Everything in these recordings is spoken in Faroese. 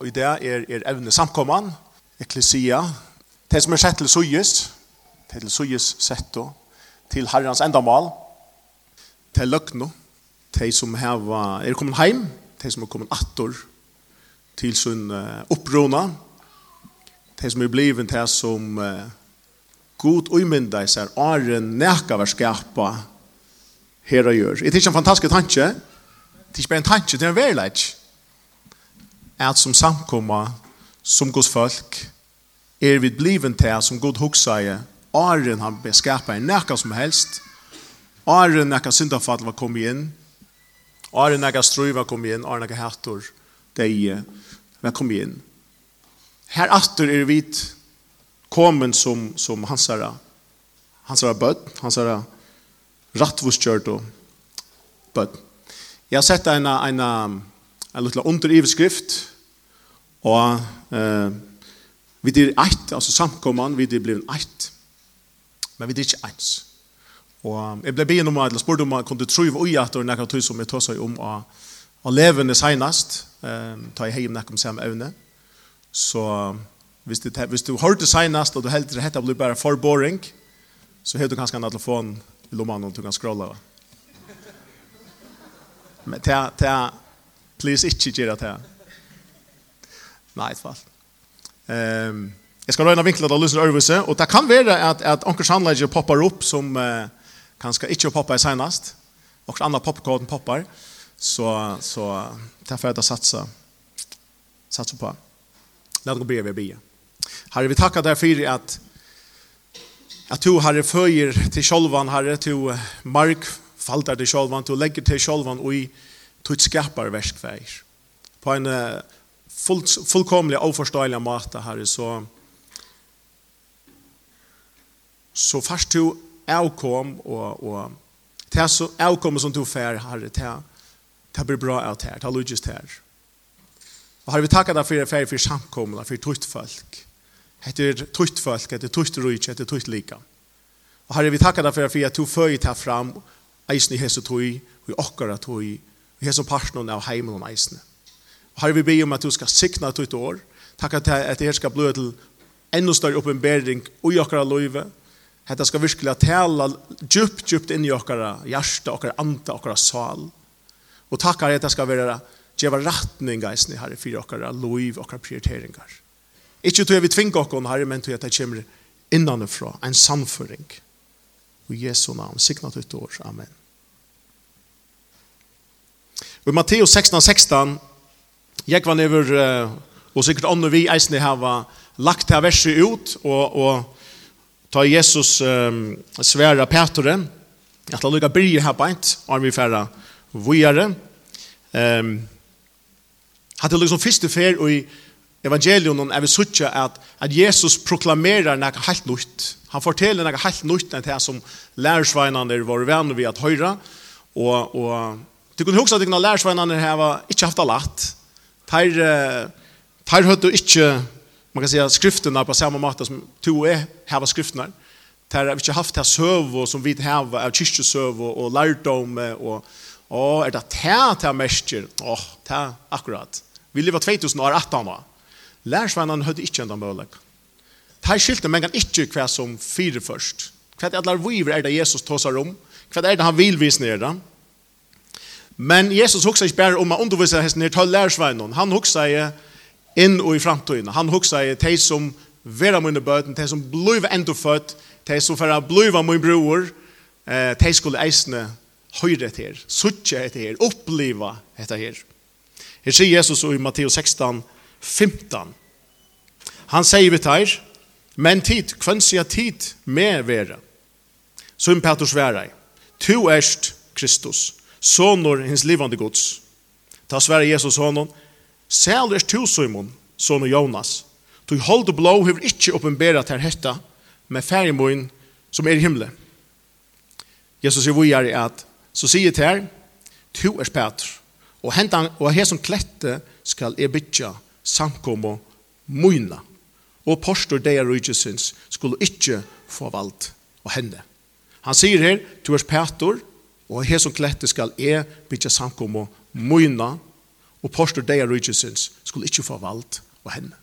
Og i det er, er evne samkomman, eklesia, det som er sett til suyes, til suyes setto, til herrens endamal, til løgno, til som heva, er kommet heim, til som er kommet attor, til sin uh, opprona, til som er bliven til som uh, god uimynda i seg, åren neka var skapa her og gjør. Det er ikke en fantastisk tanke, det er ikke bare en tanke, det er en verleik at som samkomma, som Guds folk, er vi bliven til som god i, åren han beskapar en nekka som helst, åren nekka syndafall var kommet inn, åren nekka strøy var kommet inn, åren nekka hattor, deie var kommet inn. Her atter er vi kommet som, som hansara, hansara bøtt, hansara rattvustkjørt og bød. Jeg har sett en, en, en, en liten underivskrift, Og eh, vi er eit, altså samkomman, vi er blevet eit. Men vi er ikke eins. Og jeg ble bein om, eller spurte om, kunne du tro i at det er noe tøy som jeg tar seg om å, å leve levende senest, eh, ta i heim noe om samme evne. Så hvis du, hvis du hørte senest, og du heldt det hette blir bare for boring, så har du kanskje en telefon i lomman og du kan scrolla. Men ta, ta, please ikke gjøre det her. Nei, i fall. Ehm um, Jeg skal røyne vinklet av Lusen Ørvise, og det kan være at, at onker sannlegger poppar opp som eh, kanskje ikke poppar i senast, og andre popkoden poppar, så, så det er det satsa, satsa på. La det gå bryr vi bryr. Herre, vi takker deg for at at du, Herre, føyer til sjolvan, Herre, til mark faltar til sjolvan, til legger til sjolvan og i tutt skapar verskveir. På en uh, full, fullkomlig fullkomliga oforståeliga måte, Herre, så så fast du avkom og, og det så avkom som du fær, har det, det blir bra ut her, det lykkes her. Og har vi takker deg for fær for samkomna, for tutt folk. heter er tutt folk, heter tutt rytje, heter tutt lika. Og har vi takker deg for at du føyer ta fram, eisen i hese tog, og okkara tui og hese parten av heimen og eisene har vi ber om at du skal sikna ditt år. Takk at det her skal bli til enda større oppenbering i okkara løyve. Hetta skal virkelig tala djupt, djupt inn i okkara hjärsta, okkara anta, okkara sal. Og takk at det skal være djeva rattning, geisne, herre, fyra okkara løyve, okkara prioriteringar. Ikke tog vi tvinga okkara, herre, men tog at det kommer innanifra, en samføring. Og Jesu navn, sikna ditt år. Amen. Og i Matteus 16, 16, Jeg var never, og sikkert andre vi eisne hava lagt det verset ut, og, og ta Jesus um, sværa Petre, at han lukka bryr her beint, og han vil færa vujare. Um, Hatt det liksom første fer og i evangelion er vi suttja at, at Jesus proklamerar nekka helt nytt. Han forteller nekka helt nytt enn det som lærersveinene var venner vi at høyra, og, og Du kunne huske at dine lærersveinene var ikke haft det Tar, tar høyde ikke, man kan si, skriftene på samme måte som to er heva skriftene. Tar har ikke haft det søv som vi har av kyrkjøsøv og lærdom og Å, er det te te mestjer? Å, te, akkurat. Vi lever 2000 år 18 år. Lærsvennen hade ikke enda møllek. Det her skilte men kan ikke hva som fire først. Hva er det alle viver er det Jesus tåser om? Hva er det han vil vise nere? Hva Men Jesus hugsar ikke bare om å undervisa hesten her til lærersveinen. Han hugsar inn og i framtiden. Han hugsa i de som vera mine bøten, de som blir enda født, de som færa bli mine bror, de skulle eisne høyre etter her, suttje etter her, oppliva etter her. Her sier Jesus i Matteus 16, 15. Han sier vi tar, men tid, kvann sier tid med vera? Så en Petrus vera, tu erst Kristus sonor hins livande gods. Ta sverre Jesus honom, Sælers to Simon, son Jonas. Du hold the blow hevur ikki uppenberat her hetta, med færimoin som er i himle. Jesus sier vi er at, så sier til her, to er spæter, og, hentan, og her som klette skal er bytja samkommo moina, og postor deia rujtjesins skulle ikkje få vald og henne. Han sier her, to er spæter, Og her som klette skal er bytja samkommet møyna, og postur deia rujusins skulle ikkje få vald og henne.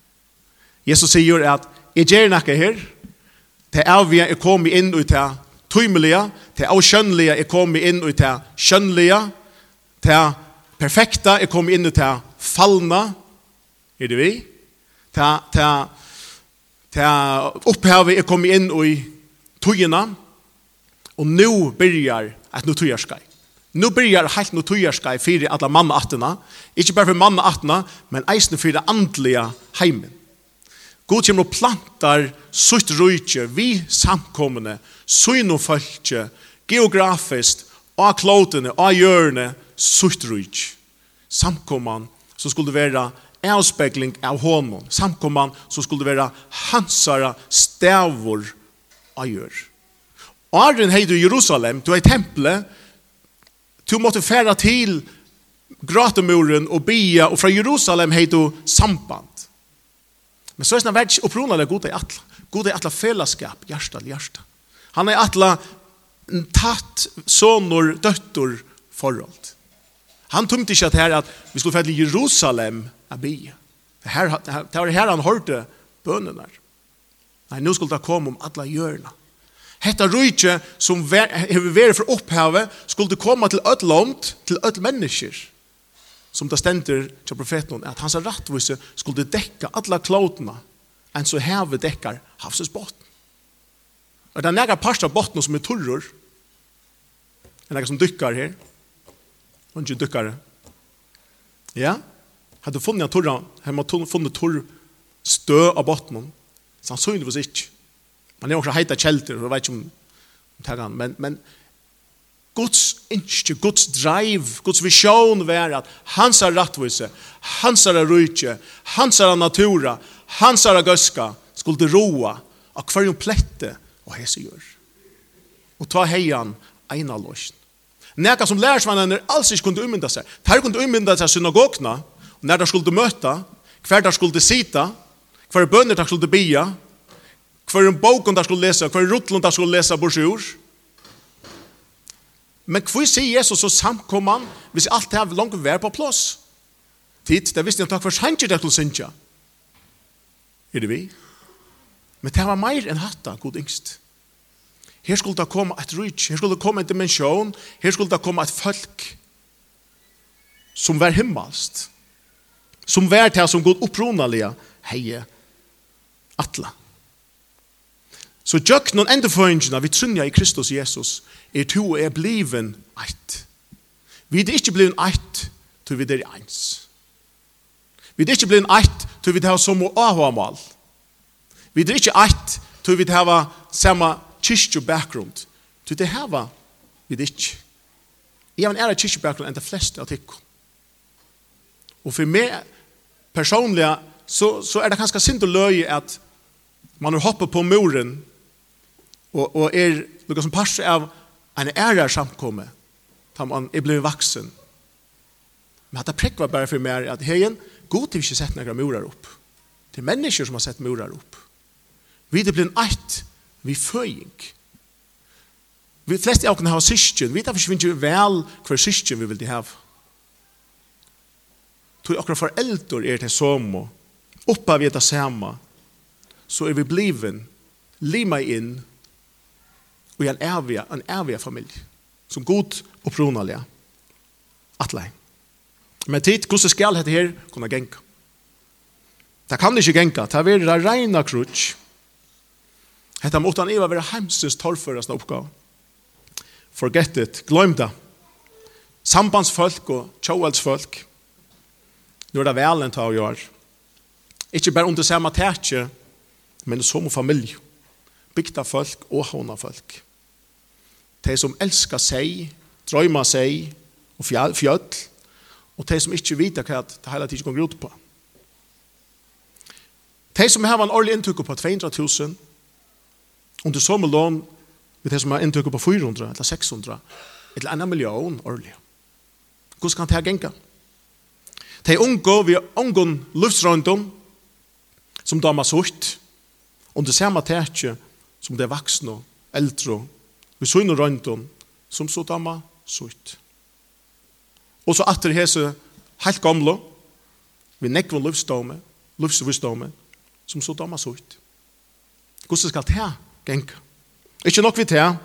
Jesus sier at jeg gjør nakka her, til avvia jeg kom inn ut til tøymelige, til avskjønnelige er kommet inn ut til skjønnelige, til perfekta er kommet inn ut til fallna, er det vi? Til, til, til opphavet er kommet inn ut i tøyene, og nå byrjar at nu tog skai. Nu byrjar heilt nu tog skai fyrir alla mamma attena, ikkje berre fyrir manna attena, men eisne fyrir andliga heimen. God kjem og plantar sutt rujtje vi samkommende, syn og føltje, geografiskt, av klotene, av hjørne, sutt rujtje. Samkomman som skulle være avspekling av honom. Samkomman som skulle være hansara stavor av hjørne Arjen heit i Jerusalem, du er tempelet, du måtte færa til gratemuren og bia, og fra Jerusalem heit du samband. Men så er det vært oppronale god i atla. God i atla fellesskap, hjärsta til hjärsta. Han er atla tatt sonor, døttor, forhold. Han tumte ikke at her at vi skulle fære til Jerusalem a bia. Det var her han hørte bønene Nei, nå skulle det komme om atla hjørna. Hetta rujtje som hever vært for opphavet skulle komme til öll land, til öll mennesker. Som det stender til profeten at hans rattvise skulle dekka alla klotene enn så hevet dekkar havsens botten. Og det er nægge parst av botten som er turrur. Det er nægge som dykkar her. Og ikke dykkare. Ja? Hadde du funnet turra, hadde man funnet turr stø av botten, sannsynligvis ikke. Man er også heita kjelter, og vet ikke om men, men Guds innskje, Guds drive, Guds visjon var at hans er rattvise, hans er rujtje, hans er natura, hans er gøska, skulle roa av hver jo plette og hese gjør. Og ta heian eina løsjen. Neka som lærersvannene alls ikke kunne umynda seg. Der kunne umynda seg synagogna, og når der skulle møta, hver der skulle sita, hver bønner der skulle bia, hver en boken der skulle lese, hver rutlund der skulle lese bors ur. Men hva sier Jesus så samkom han, hvis alt det her langt vær på plass. Tid, det visste jeg takk for sannsyn det skulle synge. Er det vi? Men det var mer enn hatt da, god yngst. Her skulle det komme et rytj, her skulle det komme en dimensjon, her skulle det komme et folk som var himmelst, som var til som god oppronalige heie atla. Så gjøk noen endeføringene vi trunja i Kristus Jesus er to er bliven eit. Vi er ikke bliven eit til vi er eins. Vi er ikke bliven eit til vi har som og avhamal. Vi er ikke eit til vi har samme kyrkje bakgrund. Til det hava vi er ikke. Jeg har en ære kyrkje bakgrund enn de fleste av tikkum. Og for meg personlig, så, så er det kanskje synd å løye at man har hoppet på muren og, og er noe som passer av en ære samkomme, da man er blevet vaksen. Men dette prekk var bare for meg at heien, god til vi ikke sett noen murer opp. Det er mennesker som har sett murer opp. Vi er blevet eit, vi føying. Vi fleste av oss har syskjen, vi vet finner ikke vel hver syskjen vi vil de hava. Tog akkurat foreldre er til som og oppa vi etter samme, så er vi bliven, lima inn og en evig, en evig familie, som god og pronalige, atle. Men tid, hvordan skal dette her kunne genka? Det kan ikke genka, det er det reina krutsk. Hetta måtte han eva være heimsens torrførasne oppgave. Forget it, glem det. Sambandsfolk og tjåelsfolk. Nå er det vel velen til å gjøre. Ikke bare under samme tætje, men som familie. Bygda folk og håna folk de som elskar seg, drøymer seg og fjøll, og de som ikke vet hva det hele tiden går ut på. De som har en årlig inntrykk på 200.000, under samme lån med de som har inntrykk på 400 eller 600, eller en million årlig. Hvordan kan det her genka? De unge vi unge luftsrøndom, som damer sutt, under samme tætje som de vaksne, eldre vi sunn og røyndom, som så damma sutt. Og så atter hese heilt gamle, vi nekvun lufsdomme, lufsvisdomme, som så damma sutt. Hvordan skal det genka? Ikke nok vi det,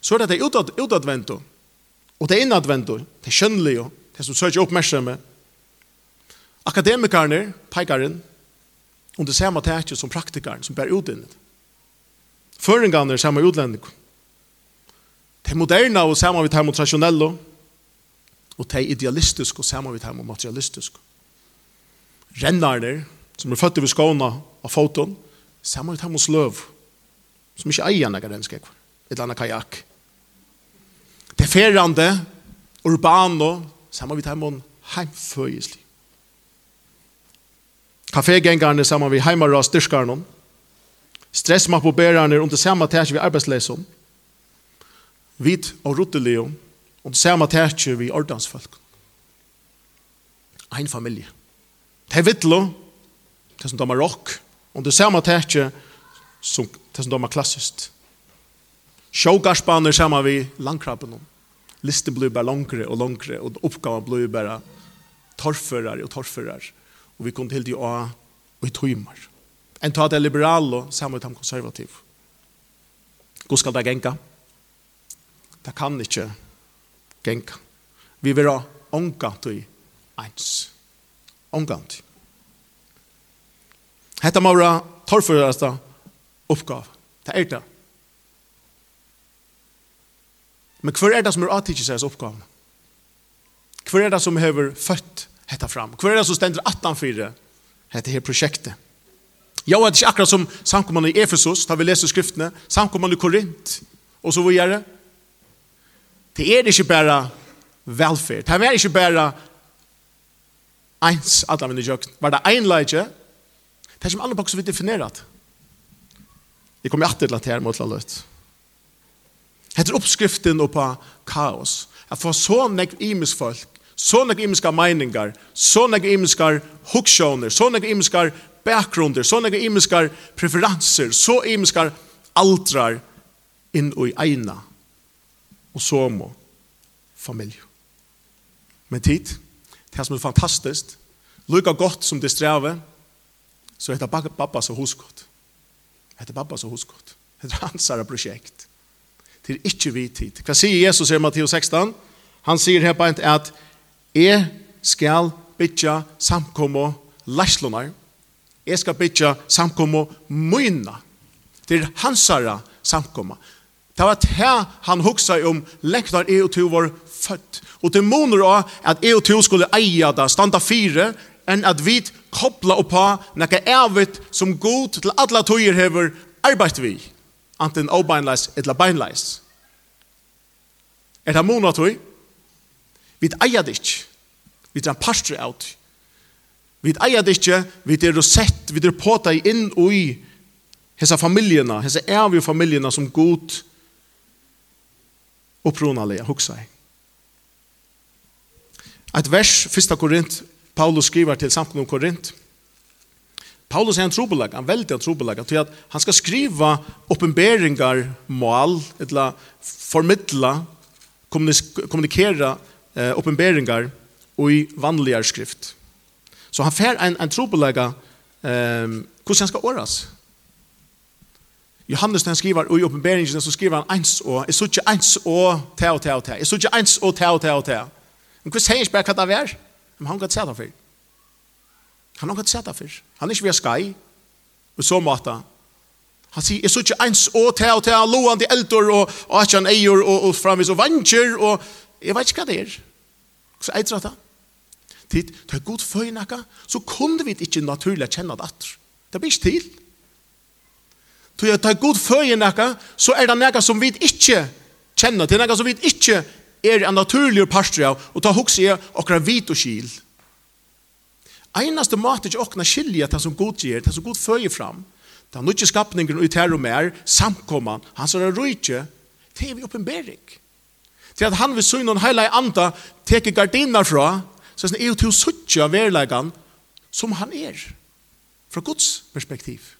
så er det utad, utadvento, og det innadvento, det kjønnelige, det som søker oppmerksomme. Akademikerne, peikaren, under samme tætje som praktikaren, som bär ut innet. Føringene er samme utlendingen de moderna og saman vi tar mot traditionello, og de idealistiske og saman vi tar mot materialistiske. Rennarner, som er født over skåna av foton, saman vi tar mot sløv, som ikke eier enn renskek, et eller annet kajak. De ferrande, urbano, saman vi tar mot heimføyesli. Kafégängarna saman vi heimarra styrkarne, stressmappobærerne under samma tärs vi vit og rutteleo, og det samme tætje vi ordansfolk. Ein familie. Det er vittlo, det som damer rock, og det samme tætje som det som damer klassist. Sjågarsbaner samme vi langkrabben. Listen blir bare langere og langere, og oppgaven blir bare torfører og torfører. Og vi kom til de å og i tøymer. En tar det liberale, samme ut de konservative. Skal det genka det kan ikke genka. Vi vil ha omgant i eins. Omgant. Hetta må være torføreste oppgave. Det er det. Men hva er det som er atidkis seg oppgave? Hva er det som har født hetta fram? Hva er det som stender 18-4 hetta her prosjektet? Ja, det er ikke akkurat som samkommende i Efesus, da vi leser skriftene, samkommende i Korint, og så videre. Det er ikke bare velferd. Det er ikke bare eins alla mine jøkken. Var det einleidje? Det er som alle bokser vi definerat. Jeg kommer alltid til at her mot la Det er oppskriften på kaos. At få så nekk imisk folk, så nek imiska meiningar, så nek imiskar hooksjoner, så nek imiskar bakgrunder, så nek imiskar preferanser, så imiskar altrar inn i eina og som og familie. Men tid, det som er fantastisk, lykka godt som det streve, så heter pappa så huskott. Heter pappa så huskott. Heter hans her prosjekt. Det er ikke vi tid. Hva sier Jesus i Matteus 16? Han sier her bare at jeg skal bytja samkommo lærslunar. Jeg skal bytja samkommo myna. Det er hans her. Det var det han hugsa om lektar når EU2 var født. Og det måneder av at EU2 skulle eia det, standa fire, enn at vi koppla oppa nekka evigt som god til alle tøyer hever arbeid vi, anten obeinleis etla beinleis. Er det måneder tøy? Vi eier det ikke. Vi er en pastor av det. Vi eier det ikke, vi er sett, vi er påta inn og i hese familiene, hese evige familiene som god opprunalega hugsa i. Et vers, 1. Korint, Paulus skriver til samkommet om Korint. Paulus er en trobelag, han veldig en trobelag, til at han skal skriva oppenberingar, mål, etla, formidla, kommunikera eh, oppenberingar i vanliga skrift. Så han får en, en trobelag, eh, hur han skal åras? Johannes den skriver, i oppenberingen så skriver han eins og, jeg så ikke eins og, te og te og te, jeg så ikke eins og, te og te og te. Men hva sier ikke bare hva det er? Men han kan ikke se det for. Han kan ikke se det for. Han er ikke ved skai, og så måte. Han sier, jeg så ikke eins og, te og te, loan til eldor, og atjan eier, og, og framvis, og vantjer, og jeg vet ikke hva det er. Så eitre det. Tid, det er god føynakka, så kunne vi ikke naturlig kjenne det atter. Det blir ikke til. Tog jeg tar god føje nekka, så er det nekka som vi ikke kjenner til, nekka som vi ikke er en naturlig parstri av, og ta hoks i okra vit og kil. Einaste mat ikke okna skilja til som god gjer, til som god føy fram, det er nukje skapningen ut her og mer, samkomman, han som er rujtje, det er vi oppenbering. Til at han vil søgn noen heila anda, teke gardiner fra, så er det jo til å suttja verlegan som han er, fra Guds perspektiv.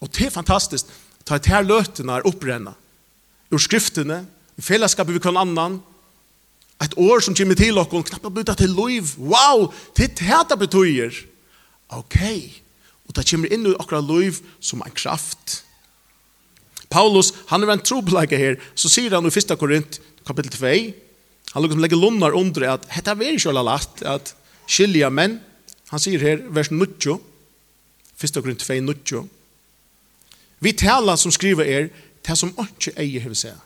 Og det er fantastisk. Ta et her løtene er opprenna. Ur skriftene, i fellesskapet vi kan annan, et år som kommer til oss, knappt bytta til liv. Wow, det er det betyr. Ok, og det kommer inn i akkurat liv som en kraft. Paulus, han er en trobelege her, så sier han i 1. Korint, kapittel 2, han liksom legger lunnar under at dette er ikke alle lagt, at skilja menn, han sier her, vers 90, 1. Korint 2, 90, Vi tala som skriver er, det som ikke eier hever seg,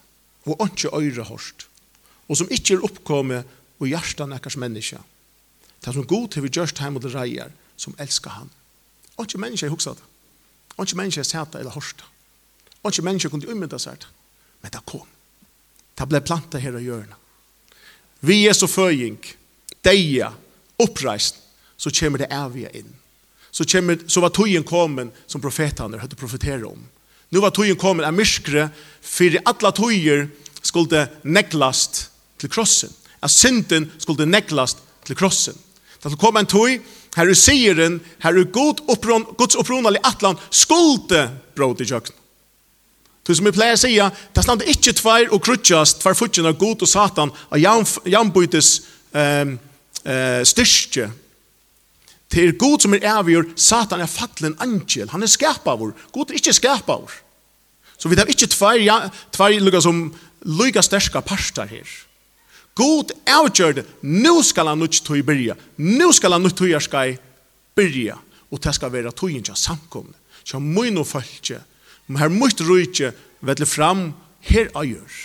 og ikke øyre hårst, og som ikke er oppkommet og hjertet nekkers menneske. Det som god til vi gjørst hjemme og reier, som elsker han. Og ikke menneske er hoksa det. Og ikke menneske er seta eller hårst. Og ikke menneske kunne umynda seg det. Men det kom. Det ble plantet her og hjørnet. Vi er så føying, deia, oppreist, så kommer det evige inn så, kommer, så var tojen kommen som profetene hadde profeteret om. Nu var tøyen kommen av myskre, for alle tøyer skulle neklast til krossen. At synden skulle neklast til krossen. Det skulle komme en tøy, her er sieren, her er god oppron, Guds oppronal i atlan, skulle brot i kjøkken. Det som vi pleier å sige, det slander ikke tvær og krutjast, tvær futjen av god og satan, av jambytes eh, um, eh, uh, styrke Det er god som er avgjør, Satan er fattelig en angel. Han er skapavur. God er ikke skapavur. Så vi har ikke tvær, ja, tvær lukka som lukka sterska parster her. God avgjør det. Nå skal han nødt til å byrja. Nå skal han nutt tog skal byrja. Og det skal være tog ikke samkomne. Så må nå følge. Men her må rujtje vedle fram her avgjør.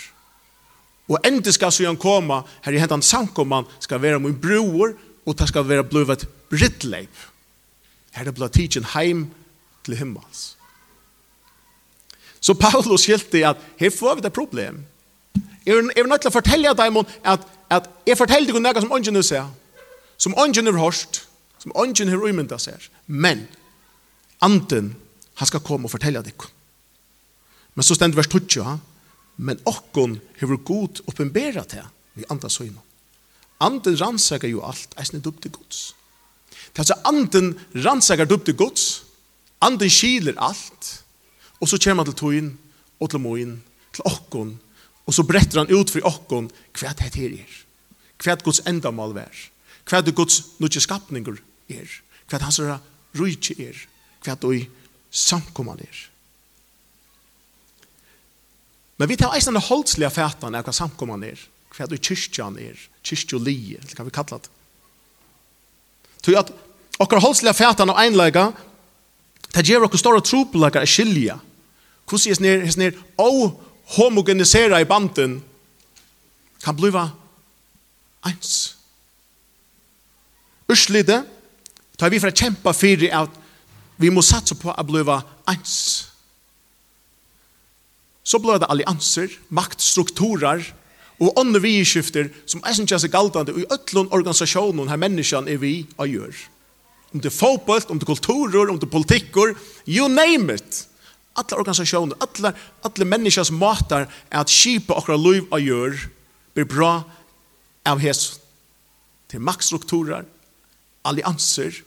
Og endelig skal så han komme, her i hentan samkomman, skal være min bror, og det skal være blivet brittleg. Her er blei tidsen heim til himmels. Så Paulus skilte at her får vi det problem. Jeg er nødt til å fortelle dem at, at jeg forteller deg noe som ånden nu ser, som ånden har hørt, som ånden har umynda ser. Men, anden, han skal komme og fortelle deg. Men så stender vers 20, Ja. men okkon hefur god oppenberet til vi andre høyna. Anden rannsakar jo alt, eisne dup til gods. Kanskje anden rannsaker dupp til gods, anden skiler alt, og så kommer han til tøyen, og til moen, til okkon, og så bretter han ut for okkon hva det her er, hva det gods endamal er, hva det gods nødje skapninger er, hva det hans rujtje er, hva det samkomman er. Men vi tar eisen av holdslige fætan av hva samkomman er, hva det kyrkjan er, kyrkjolije, eller kan vi kalla det. Tog at Okkar holdslega fætan av einleika, det gjør okkar store tropelagar er skilja. Hvordan er snir, snir homogenisera i banden kan bliva eins. Urslide, tar vi for å kjempa fyrir at vi må satsa på å bliva eins. Så blir det allianser, maktstrukturer og ånne vi skifter som eisen så galdande i ötlun organisasjonen her menneskjan er vi og gjør om det fotboll, om det kulturer, om det politikker, you name it. Alla organisationer, alla, alla människor som matar är att kipa och liv och gör blir bra av Jesus. Till maktstrukturer, allianser.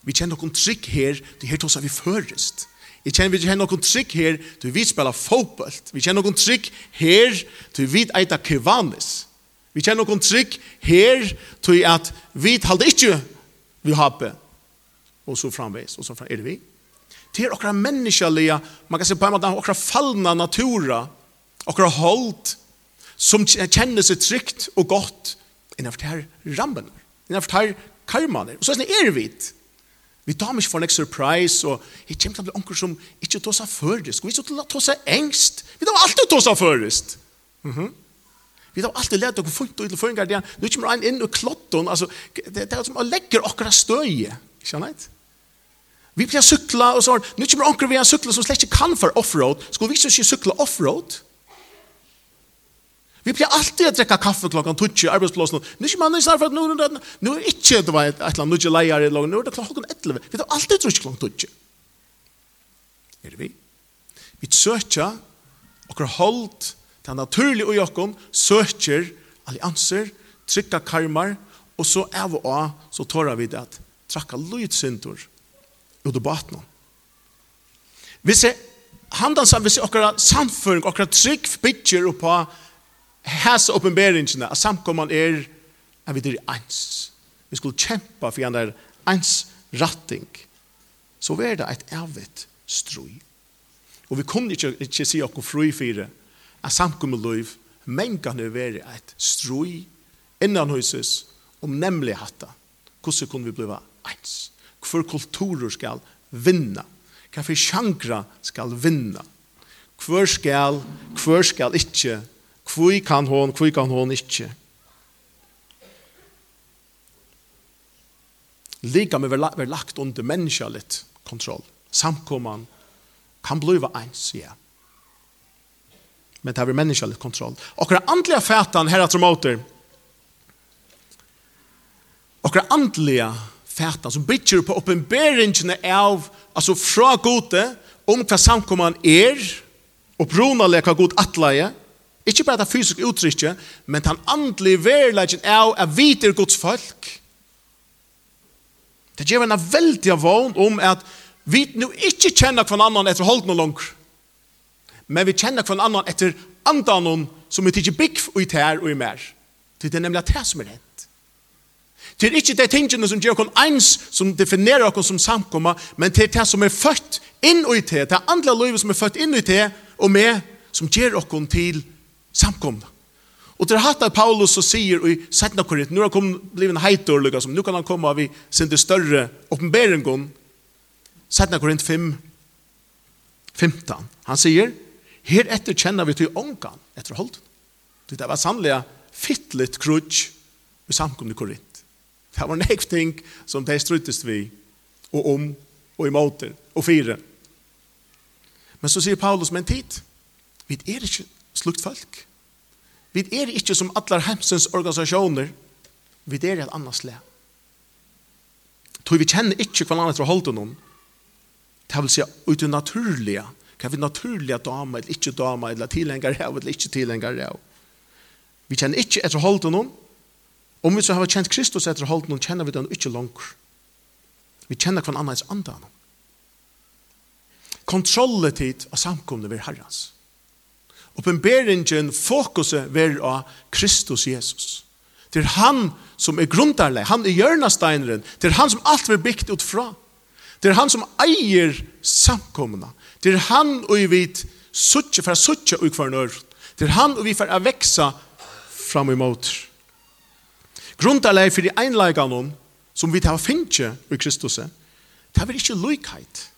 Vi känner någon trygg här, det här tar vi förrest. Vi känner vi känner någon trygg här, du vi spelar fotboll. Vi känner någon trygg här, du vi äta kvanis. Vi känner någon trygg här, du att vi håller inte vi har og så framvis, og så fram, er det vi. Det er okra menneskelige, man kan se på en måte, okra fallna natura, okra hold, som kjenner seg trygt og godt, innenfor det her rammen, innenfor det her karmaner. Og så er det er vi. Vi tar meg for en surprise, og jeg kommer til å bli onker som ikke tar seg først, og ikke tar seg engst. Vi tar alltid tar seg først. Mm -hmm. Vi tar alltid lett og fullt ut til føringar, det er ikke mer inn og klotten, altså, det er som å legge okra støye. Ikke sant? Vi blir sykla og sånn. Nå kommer onker vi en sykla som slett ikke kan for offroad. Skal vi ikke sykla offroad? Vi blir alltid å drekke kaffe klokkan tutsi i arbeidsplassen. Nå kommer man snart for at nå er ikke det var et eller annet, nå leier i lagen, nå er det klokken 11. Vi tar alltid drukk klokkan tutsi. Er det vi? Vi søker okra hold til naturlig og jokken, søker allianser, trykka karmar, og så er vi også, så tårer vi det at trakka lojt sindur ut av baten. Hvis jeg handan sammen, hvis jeg okkara samføring, okkara trygg bytjer oppa hæsa oppenberingene, at samkomman er at vi er eins. Vi skulle kjempa for en der eins ratting. Så var det et evigt strøy. Og vi kunne ikke, ikke si okkur fru fire at samkommet liv det være et strøy innan huses om nemlig hatta. Hvordan kunne vi blive eins. Hvor kulturer skal vinna? Hva for sjankra skal vinna? Hvor skal, hvor skal ikkje? Hvor kan hon, hvor kan hon ikkje? Lika med vi lagt under menneskjallet kontroll. Samkomman kan bliva eins, ja. Men det har vi menneskjallet kontroll. Okra andliga fætan, herra tromoter, okra andliga fæta, som bytjer på oppenberingene av, altså fra gode, om hva samkomman er, og bronalega hva god atleie, ikke bare det fysiske uttrykket, men den andelige verleggen av at vi er Guds folk. Det gjør en veldig vogn om at vi nu ikke kjenner hva annan etter holdt noe langt, men vi kjenner hva annan etter andanon som vi tidsi bygg ut her og i mer. Det er nemlig at det som er det. Det er ikke de tingene som gjør oss ens, som definerer oss som samkomma, men det er det som er født inn i det, det er andre livet som er født inn i det, og med, som gjør oss til samkomna. Og det er hatt av Paulus så sier i Sætna Korinth, nå har han blivit en heitor, liksom. nå kan han komme av i sin større oppenberingen, Sætna Korinth 5, 15. Han sier, her etter kjenner vi til ångan etter holdt. Det var sannelig fittligt krutsk i samkomne Korinth. Det var nekv ting som de struttest vi, og om, og imot, og fire. Men så sier Paulus, men tid, vi er ikke slukt folk. Vi er ikke som allar hemsens organisasjoner, vi er et annars le. Tog vi kjenner ikke hva annet fra holdt noen, det vil si ut det naturlige, hva vi naturlige damer, eller ikke damer, eller tilhengere av, eller ikke tilhengere av. Vi kjenner ikke etter holdt noen, Om vi så har kjent Kristus etter holdt noen, kjenner vi den ikke langt. Vi kjenner hver annens andan. Kontrolletid av samkomne ved Herrens. Oppenberingen, fokuset ved av Kristus Jesus. Det er han som er grundarleg, han er hjørnesteineren, det er han som alt blir bygd ut fra. Det er han som eier samkomna. Det er han og vi vet suttje fra suttje og hver nør. Det er han og vi får avveksa fram imot. Det grundarleg for de einleikene som vi tar finnje i Kristus, det er ikke lykheit,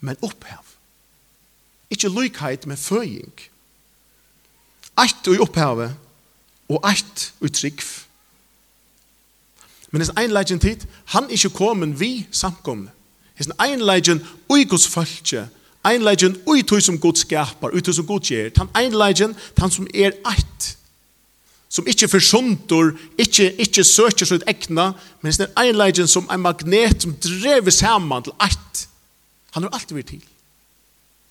men opphav. Ikke lykheit, men føying. Eitt og opphavet, og eitt og trygg. Men hans einleikjen tid, han er ikke kommet vi samkomne. Hans einleikjen ui Guds følge, einleikjen ui tog som Gud skaper, ui tog som Gud gjer, han einleikjen, han som er eitt, som ikke forsontor, ikke, ikke søker sitt egna, men ein legend som en magnet som drever sammen til alt. Han har alltid vært til.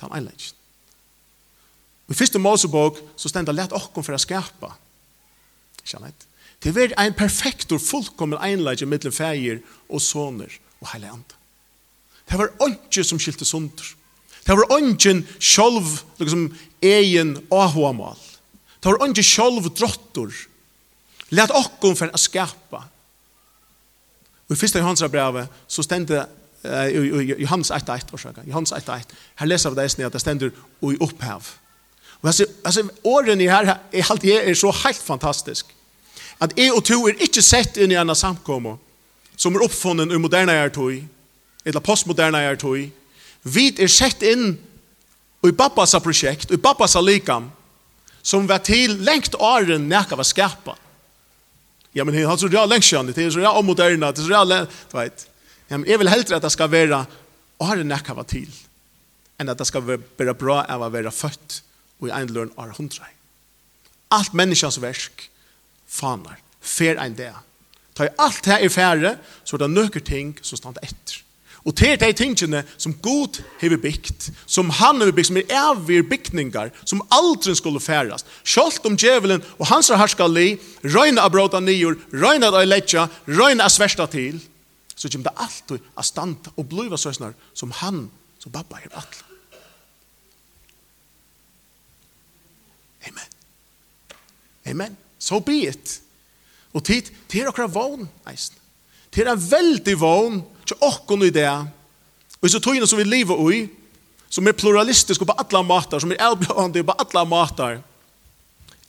Ta en legend. I første Mosebok så stender lett åkken for å skapa. Ikke annet. Det er en perfekt og fullkommen einleggen mellom feir og soner og hele andre. Det var åndsje som skilte sunder. Det var åndjen sjolv, liksom egen åhåmål tar ikke selv drottor. Let okkom for å skapa. Og i første Johans brevet så stendte uh, Johans 1-1, orsaka. Johans 1-1. Her leser vi det eisne at det stender i opphav. Og altså, altså årene her er, alt jeg er så helt fantastisk. At jeg og to er ikke sett inn i en samkomme som er oppfunnen i moderne hjertøy, eller postmoderne hjertøy. Vi er sett inn i babbasa prosjekt, i babbasa likam, som var til lengt åren nekka var skapa. Ja, men han så rea lengt kjønne, det er så rea omoderna, det er så rea lengt, du vet. Ja, men jeg vil heldre at det skal være åren nekka var til, enn at det skal være bra av å være født og i en lønn år hundre. Alt menneskens versk faner, fer ein det. Ta i alt her i færre, så er det nøkker ting som stand etter. Og til de tingene som Gud har byggt, som han har byggt, som er evige bygninger, som aldri skulle færes. Sjølt om djevelen og hans herskali, røyna av bråta nyer, røyne av letja, røyne av sversta til, så kommer det alltid av stand og bliva søsnar som han, som babba har atla. Amen. Amen. So be it. Og tid, til okra vogn, eisen. Det er veldig vogn, til åkken i det, og så togene som vi lever i, som er pluralistiske på alle måter, som er elbjørende på alle måter,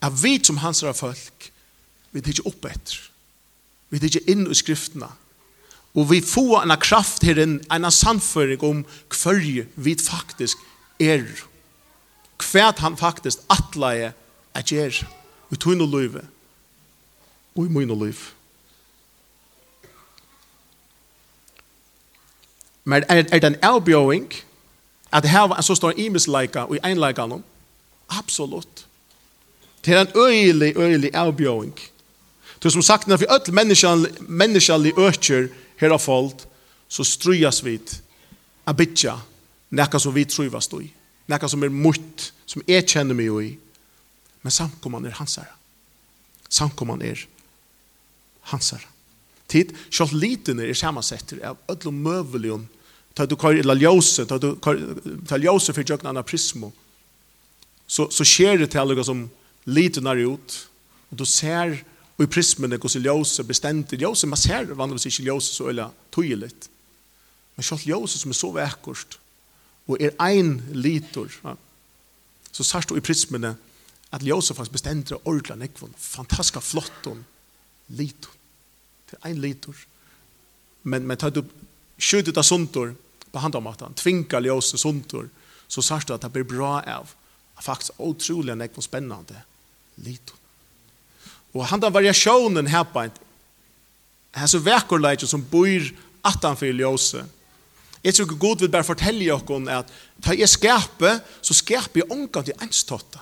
er vi som hans er folk, vi er ikke opp etter. Vi er ikke inn i skriftene. Og vi får en kraft her, en, en samføring om hver vi faktisk er. Hva han faktisk atleier er gjør. Vi tog inn i livet. Og i min liv. Men er, er det en avbjøring at her en så stor imesleika og einleika noen? Absolutt. Det er en øyelig, øyelig avbjøring. Det er som sagt, når vi ødel menneskjallig økker her av folk, så strujas vi a bitja nekka som vi truvas i, nekka som er mutt, som jeg kjenner meg i, men samkomman er hans herre. Samkomman er hans herre tid sjálv liten er samansetter av öllum mövlion ta du kör illa ljose ta du ta ljose för jøkna anna prismo så så skjer det till alla som liten er ut og då ser och i prismene hur ljose bestemte ljose man ser vanligvis ikke ljose så eller tydligt men sjálv ljose som är så verkost och är ein litor ja. så sørst du i prismene att ljose fast bestemte ordla nekvon fantastiska flotton litor Det er en liter. Men, men tar du skjutet av suntor på handomatan, tvinka ljøse suntor, så sørst du at det blir bra av. Faktisk utrolig nekk og spennende liter. Og han den variasjonen her på en her så vekkerleitje som bor attanfyr ljøse. Jeg tror ikke god vil bare fortelle dere at ta jeg skape, så skaper jeg omgang til enståttet.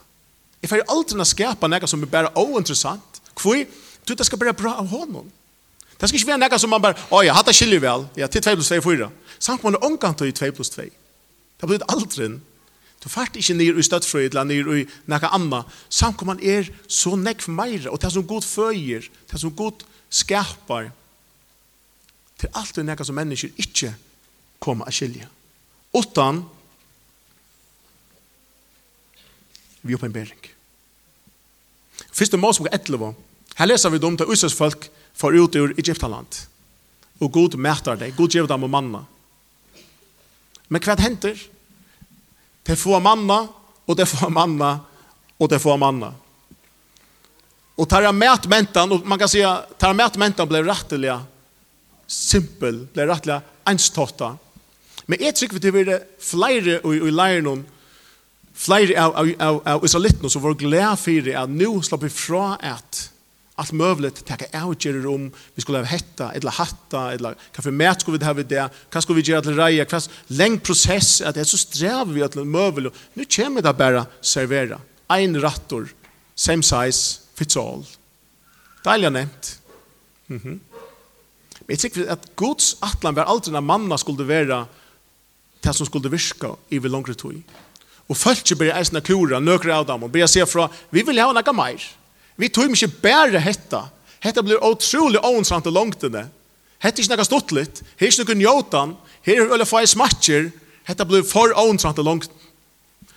Jeg får aldri skapa noe som er bare ointeressant. Hvor? Du, det skal bare bra av honom. Det skal ikke være noe som man bare, oi, jeg hatt det skiljer vel, ja, til 2 plus 2 er 4. Samt man er omgang til 2 plus 2. Det blir aldri Du fært ikke nir i støttfrøy, eller nir i noe annet. Samt man er så nekk for meira, og det er som god føyer, det er som god skapar. Til alt det noe som mennesker ikke kommer å skilje. Utan vi oppenbering. Fyrste Mosebok 11, her leser vi dem til Øsers folk, for ut ur Egyptaland. Og Gud mætar deg, Gud gjev dem og manna. Men hva henter? Det får manna, og det får manna, og det får manna. Og tar jeg mæt mentan, og man kan säga, tar jeg mæt mentan ble rettelig simpel, ble rettelig enstotta. Men jeg tykker det blir flere i, i leiren flere av, av, av, av israelitene som var glede for at nå slapp vi fra at allt möjligt ta avgöra om vi skulle ha hetta eller hatta eller kaffe mer skulle vi ha vid det kan skulle vi göra till raja kvast läng process att det är så sträv vi att mövel nu kommer det bara servera en rattor same size fits all Deilig nevnt. Mm -hmm. Men jeg tykker at Guds atlan var aldri når manna skulle være det som skulle virka i vi langre tog. Og følt ikke bare eisne kura, nøkere av dem, og bare se fra, vi vil ha noe mer. Vi tog ikke bare hetta. Hetta blir utrolig ånsamt og langt inne. Hetta er ikke noe stått litt. Her er ikke noe njotan. Her er øyla smatcher. Hetta blir for ånsamt og langt.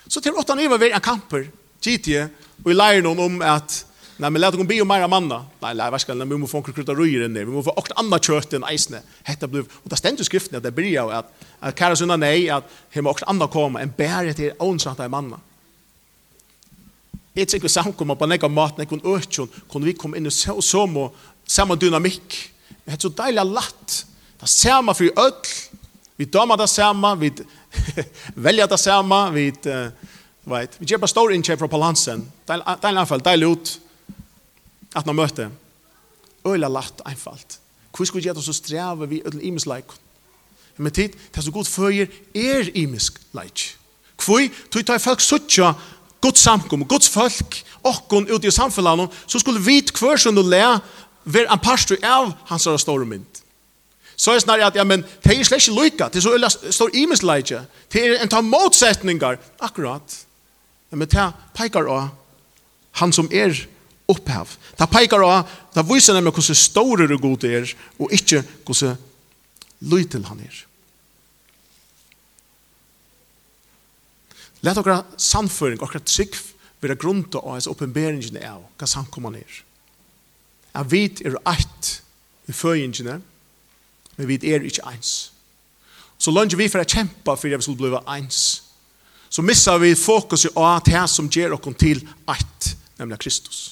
Så til åttan iver vi en kamper. GT. Og vi lærer noen om at Nei, men lät hon be om mera manna. Nei, nei, vars kan vi må få krutta röjer ner. Vi må få åkt anna kjøtt enn isne. Hetta blir, og det ständ i skriften at det blir ju att att Karasuna nej att hemma åkt andra enn en til till av manna. Jeg tenker samkommer på nekka mat, nekka økjon, kunne vi komme inn i må samme dynamikk. Det er så deilig latt. Det er samme for øl. Vi damer det samme, vi velger det samme, vi vet. Vi gjør bare stor innkjøp fra balansen. Deilig anfall, deilig ut at man møter. Øyla latt, einfalt. Hvor skulle vi gjøre det så streve vi ødel imensleik? Men tid, det er så godt føyer er imensk leik. Hvor, tog tar folk suttja Guds samkom, Guds folk, okkon ute i samfunnet, så skulle vi hver som du le, være en pastor av hans store mynd. Så er snarere at, ja, men det er slett ikke lykka, det er så øyla stor imensleidje, det er en ta motsetningar, akkurat. Ja, men det peikar av han som er opphav. Det peikar av, det viser nemlig hvordan store god er, og ikke hvordan lytel han er. Læt okra samføring, okra trygg, vera grunda av hans oppenberingene av hva samkomman er. Jeg vet er eit i føyingene, men vi er ikke eins. Så lønner vi for å kjempe for at vi skulle bli eins, så missar vi fokuset at det som gjør oss til eit, nemlig Kristus.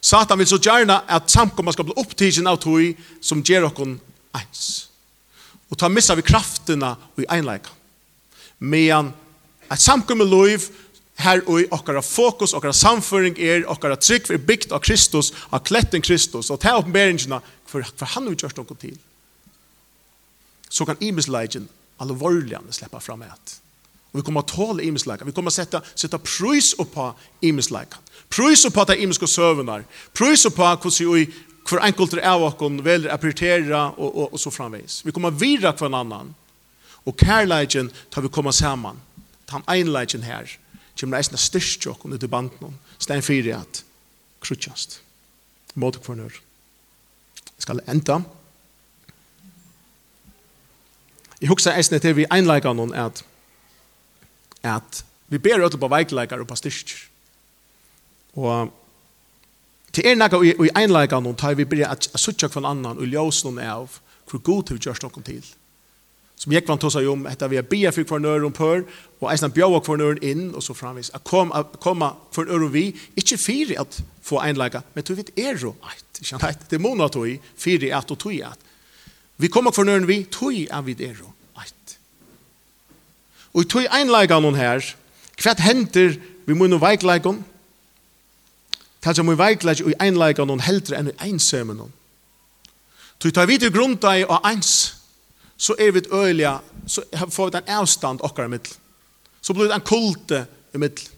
Satan vil så gjerne at samkomman skal bli opptidgen av tog som gjør oss eins. Og ta missar vi kraftene og i einleika. Men et samkommet liv her og okkara fokus, okkara samføring er, okkara trygg for bygd av Kristus, av kletten Kristus, og ta oppenberingene for, for han har gjort noe til. Så kan imesleggen alvorligene slippe fram et. Og vi kommer å tåle imesleggen, vi kommer å sette, sette prøys på imesleggen. Prøys på de imiske søvnene, prøys på hvordan vi hver enkelt av oss velger å prioritere og, og, og så framveis. Vi kommer å vire hver annen, og kærleggen tar vi komme sammen han einleitjen her, kommer eisen av styrstjokken ut i banden, stein fyrir at krutjast. mot for nør. Jeg skal enda. Jeg husker eisne til vi einleikar noen at at vi ber ut på veikleikar og på styrstjur. Og til er nekka i einleikar noen tar vi ber at suttja kvann annan og ljøs noen av hvor god du gjørst noen til som jeg Jekvan seg om, etter vi har bia for kvarn øren pør, og eisen bjaua kvarn øren inn, og så framvis, at kom, a, koma kvarn vi, ikke fyri at få einleika, men du vet er jo eit, ikkje eit, det må nå tog, fyri at og tog at. Vi kommer kvarn øren vi, tog at vi er jo eit. Og tog einleika noen her, hva henter vi må noen veikleikon, Tals om vi veikleik og einleika noen heldre enn einsømen noen. Tog tar vi til grunn og eins, så er vi øyelige, så får vi en avstand okkar i middel. Så blir det en kulte i middel.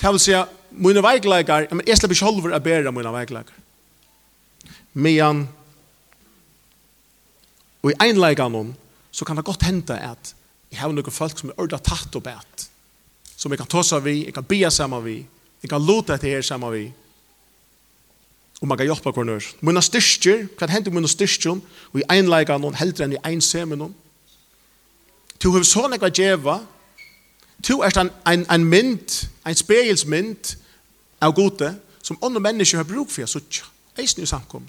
Det vil si at mine veikleikar, men jeg slipper ikke holver å bære mine veikleikar. Men og i einleikan så kan det godt hente at jeg har noen folk som er ordet tatt og bæt. Som jeg kan ta seg vi, jeg kan be sammen vi, jeg kan lute etter her sammen vi, og man kan hjelpe hver nør. Mine styrker, hva hender mine styrker, og i einleggene noen heldre enn i einsemen noen. Du har så nekva djeva, du er en, en, en mynd, en spegelsmynd av gode, som andre mennesker har bruk for, så eisen i samkom.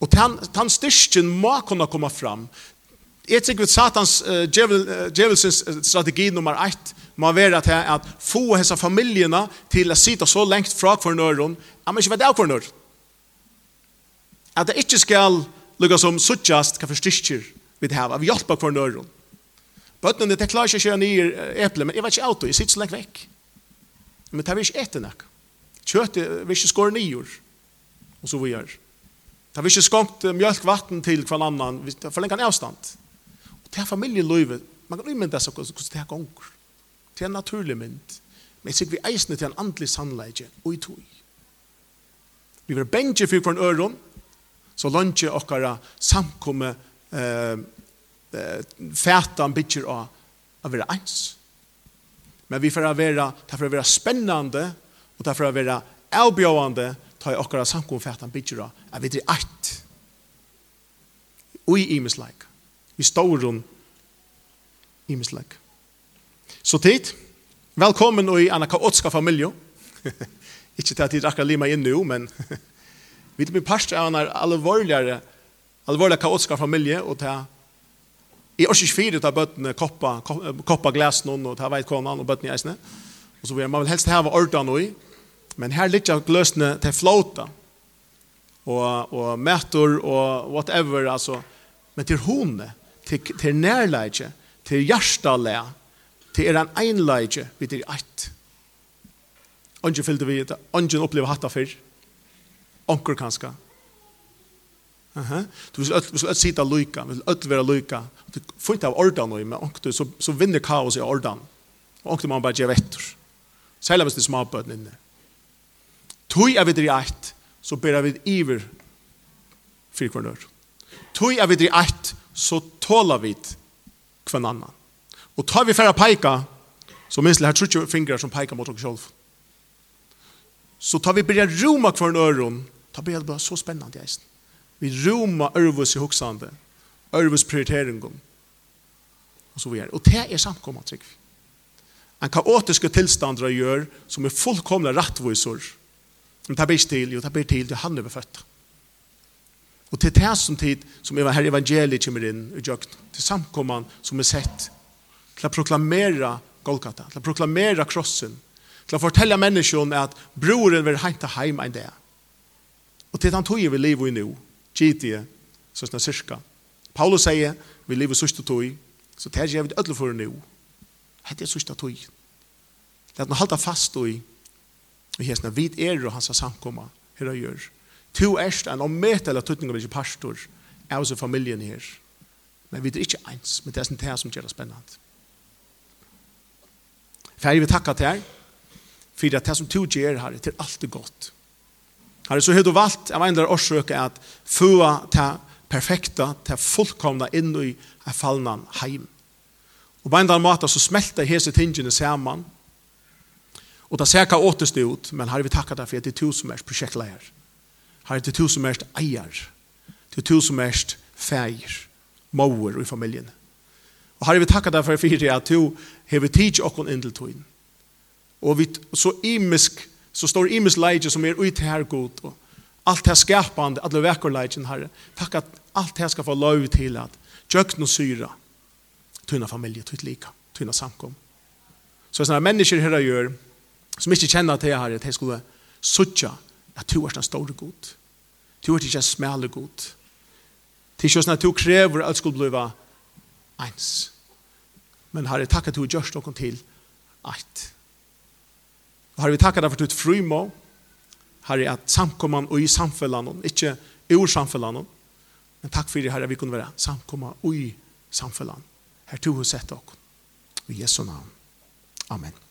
Og den styrken må kunne komme fram. Jeg tykker at Satans uh, djevelsens strategi nummer ett må være at, at få hese familjerna til å sitte så lengt fra kvarnøren at man ikke vet av kvarnøren. At det ikke skal lukke som suttjast hva for styrkjer vi det her, at vi hjelper kvarnøren. Bøttene, det klarer ikke å kjøre nye eple, men jeg vet ikke auto, jeg sitter så lengt vekk. Men det er ikke etter nok. Kjøttet vil ikke skåre nye, og så vi gjør. Det er vi ikke skonkt mjölk vatten til hver annan, for lenge avstand. Det er familielivet. Man kan umynda seg hvordan det er gonger. Det er en naturlig mynd. Men jeg sikker vi eisne til en andelig sannleidje og i tog. Vi var bensje for en øron, så lønge okkara samkomme eh, fætan bytjer av å være eins. Men vi får være, det får være spennende, og det får være avbjøvende, ta i okkara samkomme fætan bytjer av at vi er eit. Og i like i stauron imisleg. Så tid, velkommen i anna kaotska familie. Ikke til at jeg akkurat lima inn nu, men vi er parst av anna alvorligere, alvorligere kaotska familje, og til i års 24 tar bøttene koppa, koppa glas noen, og tar veit konan og bøttene i eisene. Og så vil man vil helst hava ordan i, men her litt av gløsene til flåta, og, og mætor og whatever, altså, men til hone, til, til nærleidje, til hjertalæ, til er en einleidje vi til eit. Ongen fyllte vi, det, ongen opplevde hatt fyrr. Onker kanska. Uh -huh. Du vil öll, vil sita lyka, vil öll vera lyka. Du får inte av ordan nu, men onker, så, så vinner kaos i ordan. Og onker man bara gjør vettur. Særlig hvis det er småbøten inne. Tui er vi i eit, så ber vi iver fyrir kvarnør. Tui er vi i eit, så tåla vid kvann annan. Og tar vi færre peika, så minst det her trutje fingrar som peika mot oss sjolv. Så tar vi börja roma kvarn öron, tar börja det bara så spännande jag Vi roma örvus i hoksande, örvus prioriteringen. Og så vidare. Og det er samkomma trygg. En kaotiske tilstandra gör som är fullkomna rattvisor. Men det blir till, jo det blir till, det han överfötta. Og til det som tid som her evangeliet kommer inn i djøkt, til samkomman som er sett, til å proklamere Golgata, til å proklamere krossen, til å fortelle menneskene at broren vil hente heim en dag. Og til han tog vi lever i nå, gitt så sånn cirka. Paulus sier, vi lever sørste tog, så det gjør vi ødelig for nå. Hette er sørste tog. Det er at man holder fast i, og hestene, vi er og hans samkomma, her og gjør to erst en eller tøtning av ikke pastor er også familien her. Men vi er ikke eins, men det er sånn det som gjør det spennende. Færre vi takker til her, for det som to gjør her, det er alltid godt. er så har og valgt jeg en årsøk at få til perfekta, til fullkomna inn i fallna heim. Og på en eller måte så smelter hese tingene sammen, og det ser hva återstå ut, men her herre, vi takker deg for at det er to som er prosjektleier. Herre, Herre, det to som erst eier, det er to som erst feir, mauer i familien. Og har vi takkar deg for fyrir at du hever tids okkon indel tøyen. Og vi, så imisk, så står imisk leidje som er ut her god, og alt det skapande, alle vekker leidjen, herre. Takk at alt det skal få lov til at tjøkken og syra, tøyna familie, tøyt lika, tøyna samkom. Så sånne mennesker herre gjør, som ikke kjenner til herre, at de skulle suttja at du er den store god. Du er ikke en smale god. Det er ikke sånn at du krever at du skulle bli eins. Men har jeg takket at du gjør noe til eit. Og har vi takkar deg for ditt frymå. jeg at samkomman og i samfellan, ikke ur samfellan, men takk for det, herre, vi kunne være samkomman og i samfellan. Her du har sett dere. I Jesu navn. Amen.